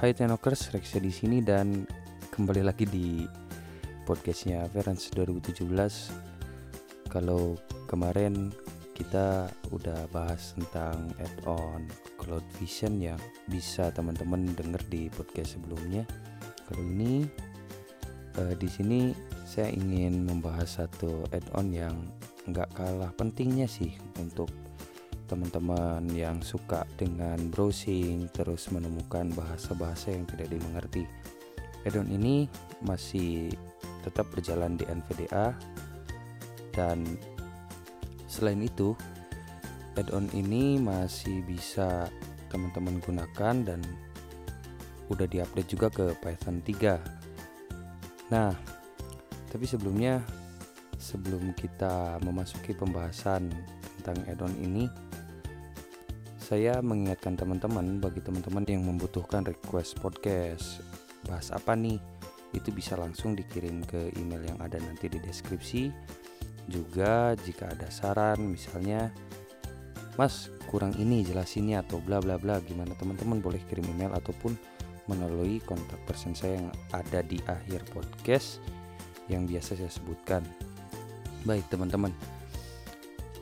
Hai Tenokers, Rexia di sini dan kembali lagi di podcastnya Verance 2017. Kalau kemarin kita udah bahas tentang add-on Cloud Vision yang bisa teman-teman denger di podcast sebelumnya. Kali ini eh, di sini saya ingin membahas satu add-on yang nggak kalah pentingnya sih untuk teman-teman yang suka dengan browsing terus menemukan bahasa-bahasa yang tidak dimengerti. Addon ini masih tetap berjalan di NVDA dan selain itu add-on ini masih bisa teman-teman gunakan dan udah diupdate juga ke Python 3. Nah, tapi sebelumnya sebelum kita memasuki pembahasan tentang add-on ini saya mengingatkan teman-teman bagi teman-teman yang membutuhkan request podcast bahas apa nih? Itu bisa langsung dikirim ke email yang ada nanti di deskripsi. Juga jika ada saran misalnya mas kurang ini jelasinnya atau bla bla bla gimana teman-teman boleh kirim email ataupun melalui kontak person saya yang ada di akhir podcast yang biasa saya sebutkan. Baik teman-teman.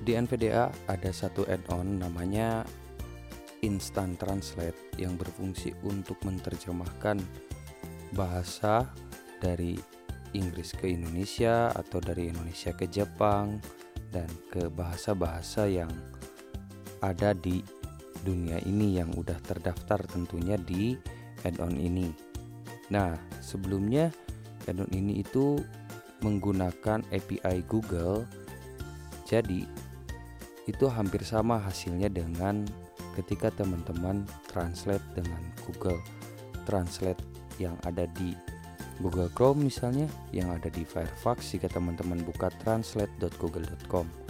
Di NVDA ada satu add-on namanya Instant Translate yang berfungsi untuk menerjemahkan bahasa dari Inggris ke Indonesia atau dari Indonesia ke Jepang dan ke bahasa-bahasa yang ada di dunia ini yang udah terdaftar tentunya di add-on ini. Nah, sebelumnya add-on ini itu menggunakan API Google. Jadi, itu hampir sama hasilnya dengan ketika teman-teman translate dengan Google Translate yang ada di Google Chrome misalnya yang ada di Firefox jika teman-teman buka translate.google.com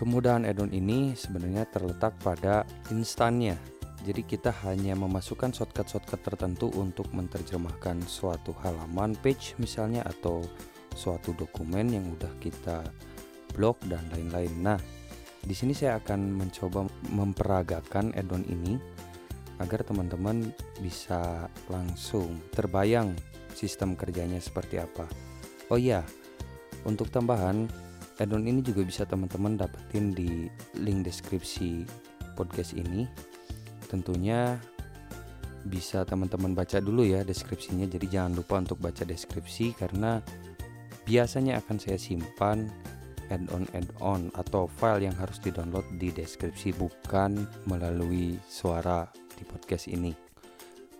kemudahan add-on ini sebenarnya terletak pada instannya. Jadi kita hanya memasukkan shortcut-shortcut tertentu untuk menerjemahkan suatu halaman page misalnya atau suatu dokumen yang udah kita blok dan lain-lain. Nah di sini saya akan mencoba memperagakan add-on ini agar teman-teman bisa langsung terbayang sistem kerjanya seperti apa. Oh iya, untuk tambahan add-on ini juga bisa teman-teman dapetin di link deskripsi podcast ini. Tentunya bisa teman-teman baca dulu ya deskripsinya. Jadi jangan lupa untuk baca deskripsi karena biasanya akan saya simpan add-on add-on atau file yang harus di-download di deskripsi bukan melalui suara di podcast ini.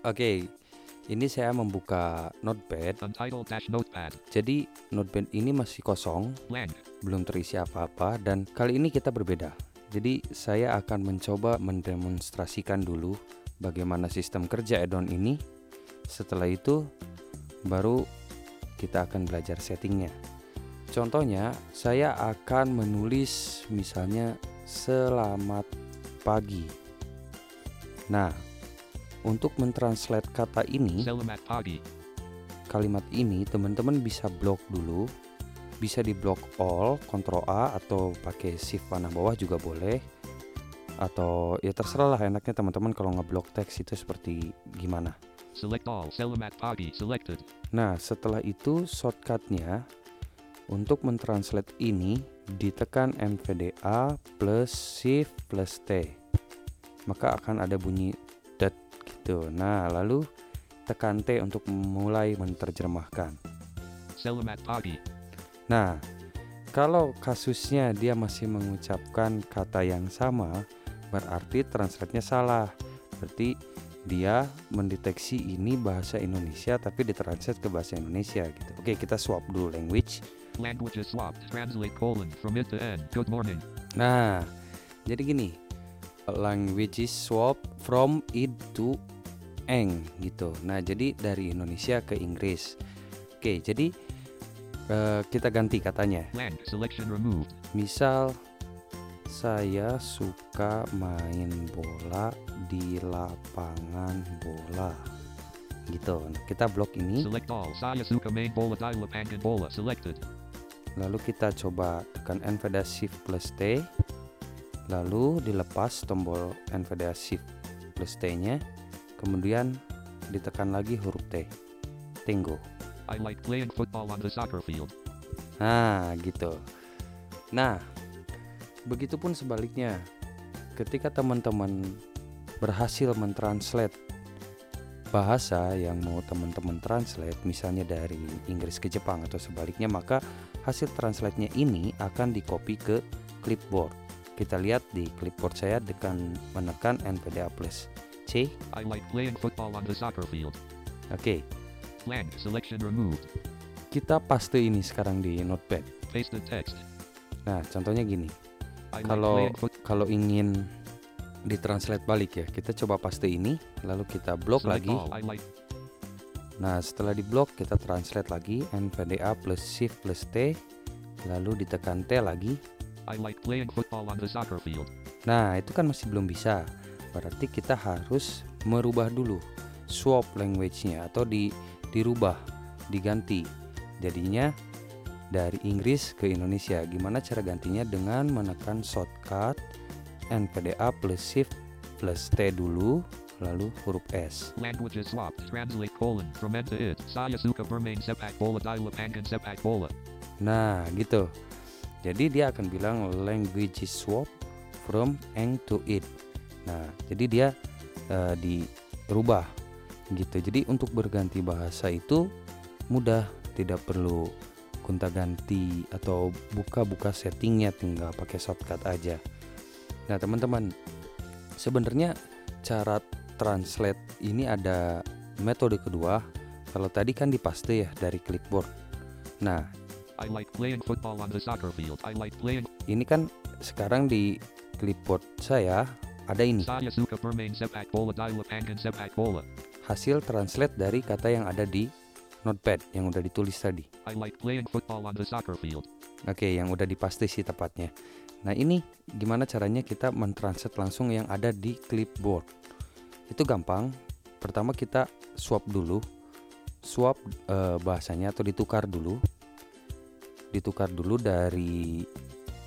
Oke, ini saya membuka Notepad. Notepad. Jadi Notepad ini masih kosong, Blank. belum terisi apa-apa dan kali ini kita berbeda. Jadi saya akan mencoba mendemonstrasikan dulu bagaimana sistem kerja add-on ini. Setelah itu baru kita akan belajar settingnya. Contohnya, saya akan menulis misalnya selamat pagi. Nah, untuk mentranslate kata ini, Selamat pagi. kalimat ini teman-teman bisa blok dulu. Bisa di blok all, Ctrl A atau pakai shift panah bawah juga boleh. Atau ya terserah lah enaknya teman-teman kalau ngeblok teks itu seperti gimana. Select all. Selamat pagi. Selected. Nah, setelah itu shortcutnya untuk mentranslate ini ditekan NVDA plus Shift plus T. Maka akan ada bunyi dot gitu. Nah lalu tekan T untuk mulai menerjemahkan. Selamat pagi. nah kalau kasusnya dia masih mengucapkan kata yang sama berarti translate-nya salah. Berarti dia mendeteksi ini bahasa Indonesia tapi ditranslate ke bahasa Indonesia gitu. Oke kita swap dulu language Languages swapped. Translate colon from it to end. Good morning. Nah, jadi gini, language is swap from it to eng gitu. Nah, jadi dari Indonesia ke Inggris. Oke, jadi eh, kita ganti katanya. Land. Selection removed. Misal saya suka main bola di lapangan bola. Gitu. Nah, kita blok ini, Select all. Saya suka main bola di lapangan bola. Selected. Lalu kita coba tekan NVDA Shift plus T. Lalu dilepas tombol NVDA Shift plus T-nya. Kemudian ditekan lagi huruf T. Tenggo. I like playing football on the soccer field. Nah, gitu. Nah, begitupun sebaliknya. Ketika teman-teman berhasil mentranslate bahasa yang mau teman-teman translate misalnya dari Inggris ke Jepang atau sebaliknya maka hasil translate-nya ini akan di copy ke clipboard. Kita lihat di clipboard saya dengan menekan NVDA plus C. I like playing football on the soccer field. Oke, Blank selection removed. kita paste ini sekarang di notepad. Paste the text. Nah, contohnya gini. I Kalau like kalau ingin ditranslate balik ya, kita coba paste ini, lalu kita blok Select lagi. all. I like Nah, setelah di blok kita translate lagi NVDA plus shift plus T, lalu ditekan T lagi. I like playing football on the soccer field. Nah, itu kan masih belum bisa. Berarti kita harus merubah dulu swap language-nya atau di dirubah, diganti. Jadinya dari Inggris ke Indonesia. Gimana cara gantinya dengan menekan shortcut NVDA plus shift plus T dulu, lalu huruf S. Languages swapped. Translate colon from end to id. Saya suka bermain sepak bola di lapangan sepak bola. Nah, gitu. Jadi dia akan bilang language swap from eng to it. Nah, jadi dia eh, dirubah gitu. Jadi untuk berganti bahasa itu mudah, tidak perlu gonta-ganti atau buka-buka settingnya tinggal pakai shortcut aja. Nah, teman-teman, sebenarnya cara translate ini ada metode kedua. Kalau tadi kan dipaste ya dari clipboard. Nah, I like playing football on the soccer field. I like playing. ini kan sekarang di clipboard saya ada ini Saya suka bermain sepak bola di lapangan sepak bola. hasil translate dari kata yang ada di notepad yang udah ditulis tadi. I like playing football on the soccer field. Oke, yang udah dipaste sih tepatnya. Nah, ini gimana caranya kita mentranslate langsung yang ada di clipboard? Itu gampang. Pertama kita swap dulu. Swap eh, bahasanya atau ditukar dulu. Ditukar dulu dari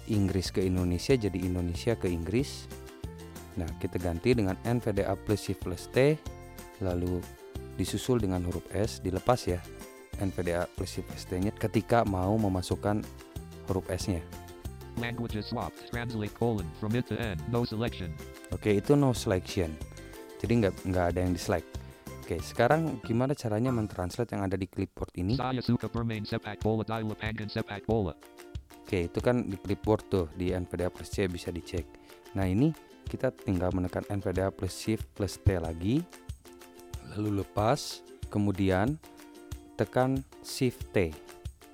Inggris ke Indonesia jadi Indonesia ke Inggris. Nah, kita ganti dengan NVDA plus shift plus T lalu disusul dengan huruf S dilepas ya NVDA plus shift plus T-nya ketika mau memasukkan huruf S-nya. Languages swapped. Translate colon from id to end. No selection. Oke, itu no selection. Jadi nggak nggak ada yang dislike. Oke, sekarang gimana caranya mentranslate yang ada di clipboard ini? Saya suka bermain sepak bola di lapangan sepak bola. Oke, itu kan di clipboard tuh di NVDA plus C bisa dicek. Nah ini kita tinggal menekan NVDA plus Shift plus T lagi, lalu lepas, kemudian tekan Shift T.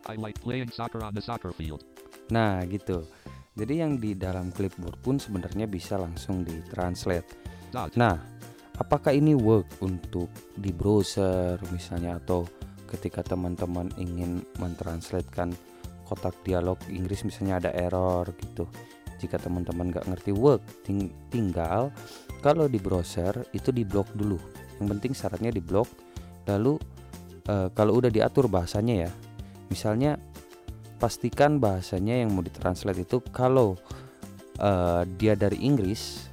I like playing soccer on the soccer field. Nah gitu. Jadi yang di dalam clipboard pun sebenarnya bisa langsung ditranslate. Nah, apakah ini work untuk di browser misalnya atau ketika teman-teman ingin mentranslatekan kotak dialog Inggris misalnya ada error gitu. Jika teman-teman nggak ngerti work, ting- tinggal kalau di browser itu diblok dulu. Yang penting syaratnya diblok. Lalu eh, kalau udah diatur bahasanya ya, misalnya pastikan bahasanya yang mau ditranslate itu kalau eh, dia dari Inggris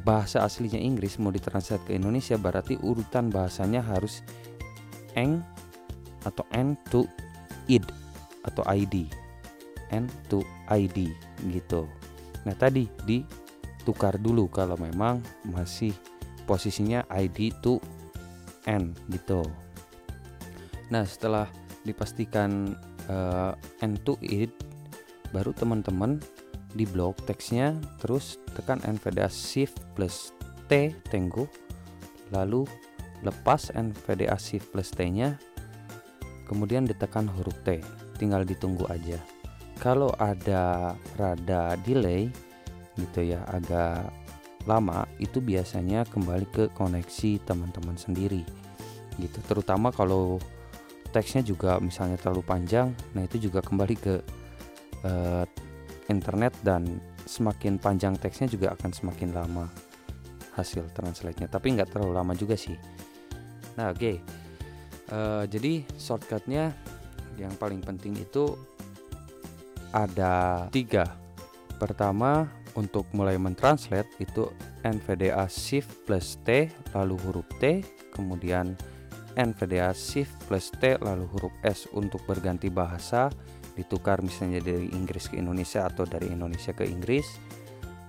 bahasa aslinya Inggris mau ditranslate ke Indonesia berarti urutan bahasanya harus eng atau n to id atau id n to id gitu. Nah tadi ditukar dulu kalau memang masih posisinya id to n gitu. Nah setelah dipastikan eh, n to id baru teman-teman di blok teksnya terus tekan NVDA shift plus T tenggo lalu lepas NVDA shift plus T nya kemudian ditekan huruf T tinggal ditunggu aja. Kalau ada rada delay gitu ya agak lama itu biasanya kembali ke koneksi teman-teman sendiri gitu. Terutama kalau teksnya juga misalnya terlalu panjang nah itu juga kembali ke eh, internet dan semakin panjang teksnya juga akan semakin lama hasil translate-nya. Tapi nggak terlalu lama juga sih. Nah oke. Eh, jadi shortcutnya yang paling penting itu ada tiga. Pertama untuk mulai mentranslate itu NVDA shift plus T lalu huruf T. Kemudian NVDA shift plus T lalu huruf S untuk berganti bahasa ditukar misalnya dari Inggris ke Indonesia atau dari Indonesia ke Inggris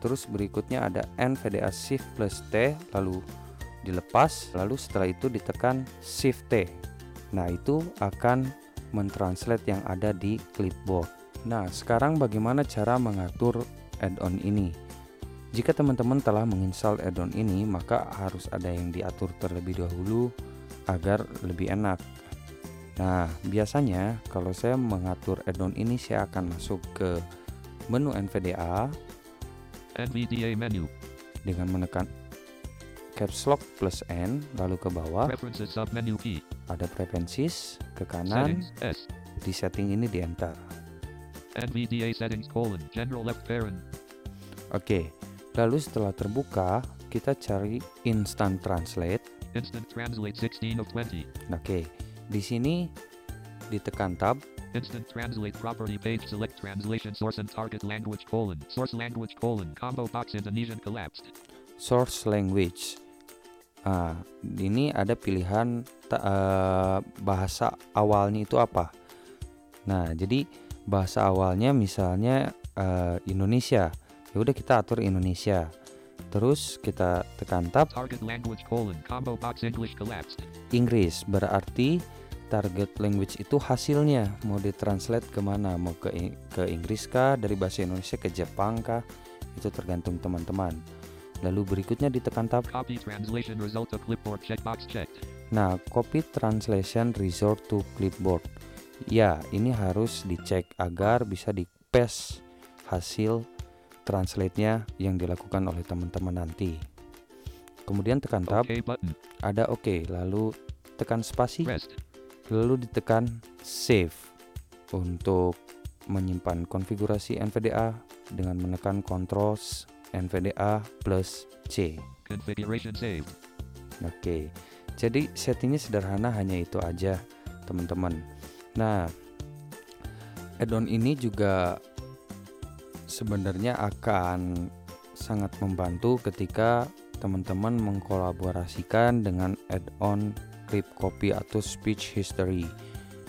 terus berikutnya ada NVDA shift plus T lalu dilepas lalu setelah itu ditekan shift T nah itu akan mentranslate yang ada di clipboard nah sekarang bagaimana cara mengatur add-on ini. Jika teman-teman telah menginstal add-on ini, maka harus ada yang diatur terlebih dahulu agar lebih enak. Nah, biasanya kalau saya mengatur add-on ini, saya akan masuk ke menu NVDA NVDA menu. dengan menekan caps lock plus N, lalu ke bawah Preferences submenu P. ada preferences, ke kanan Settings S. di setting ini di enter. NVDA settings colon general left parent. Oke, lalu setelah terbuka, kita cari instant translate. Instant translate 16 of 20. Oke, di sini ditekan tab, Instant translate property page select translation source and target language colon source language colon combo box Indonesian collapsed. source language. Ah, ini ada pilihan ta- eh, bahasa awalnya itu apa. Nah, jadi bahasa awalnya misalnya eh, Indonesia. Ya udah kita atur Indonesia. Terus kita tekan tab Target language colon combo box English collapsed. Inggris berarti target language itu hasilnya? Mau ditranslate ke mana? Mau ke ke Inggris kah? Dari bahasa Indonesia ke Jepang kah? Itu tergantung teman-teman. Lalu berikutnya ditekan tab. Copy translation result to clipboard checkbox checked. nah copy translation resort to clipboard. Ya ini harus dicek agar bisa di paste hasil translate-nya yang dilakukan oleh teman-teman nanti. Kemudian tekan tab. OK button. ada oke lalu tekan spasi. Rest. Lalu ditekan save untuk menyimpan konfigurasi NVDA dengan menekan Ctrl NVDA plus C. Configuration saved. Oke, jadi settingnya sederhana hanya itu aja, teman-teman. Nah, add-on ini juga sebenarnya akan sangat membantu ketika teman-teman mengkolaborasikan dengan add-on clip copy atau speech history.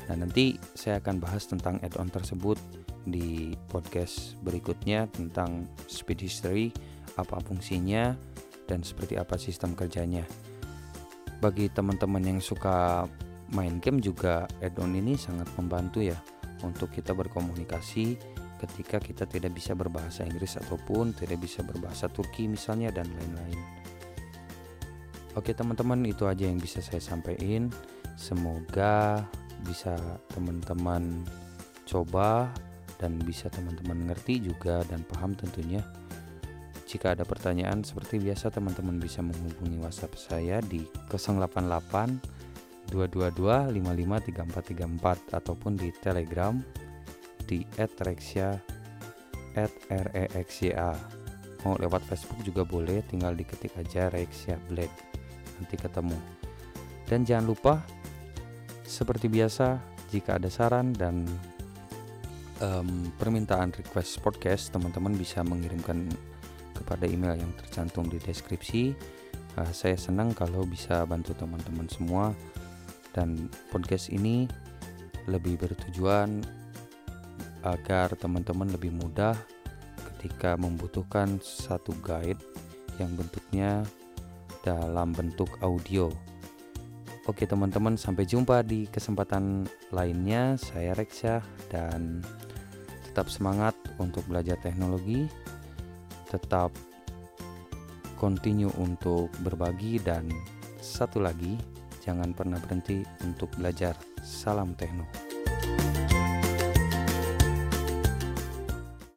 Nah, nanti saya akan bahas tentang add-on tersebut di podcast berikutnya tentang speech history, apa fungsinya dan seperti apa sistem kerjanya. Bagi teman-teman yang suka main game juga add-on ini sangat membantu ya untuk kita berkomunikasi ketika kita tidak bisa berbahasa Inggris ataupun tidak bisa berbahasa Turki misalnya dan lain-lain. Oke teman-teman itu aja yang bisa saya sampaikan. Semoga bisa teman-teman coba dan bisa teman-teman ngerti juga dan paham tentunya. Jika ada pertanyaan seperti biasa teman-teman bisa menghubungi WhatsApp saya di 088 222 553434 ataupun di Telegram di @rexya @rexya. Mau lewat Facebook juga boleh, tinggal diketik aja Rexya Blade. Nanti ketemu. Dan jangan lupa seperti biasa jika ada saran dan em, permintaan request podcast, teman-teman bisa mengirimkan kepada email yang tercantum di deskripsi. Uh, saya senang kalau bisa bantu teman-teman semua dan podcast ini lebih bertujuan agar teman-teman lebih mudah ketika membutuhkan satu guide yang bentuknya dalam bentuk audio. Oke teman-teman sampai jumpa di kesempatan lainnya. Saya Reksa dan tetap semangat untuk belajar teknologi. Tetap continue untuk berbagi dan satu lagi jangan pernah berhenti untuk belajar salam tekno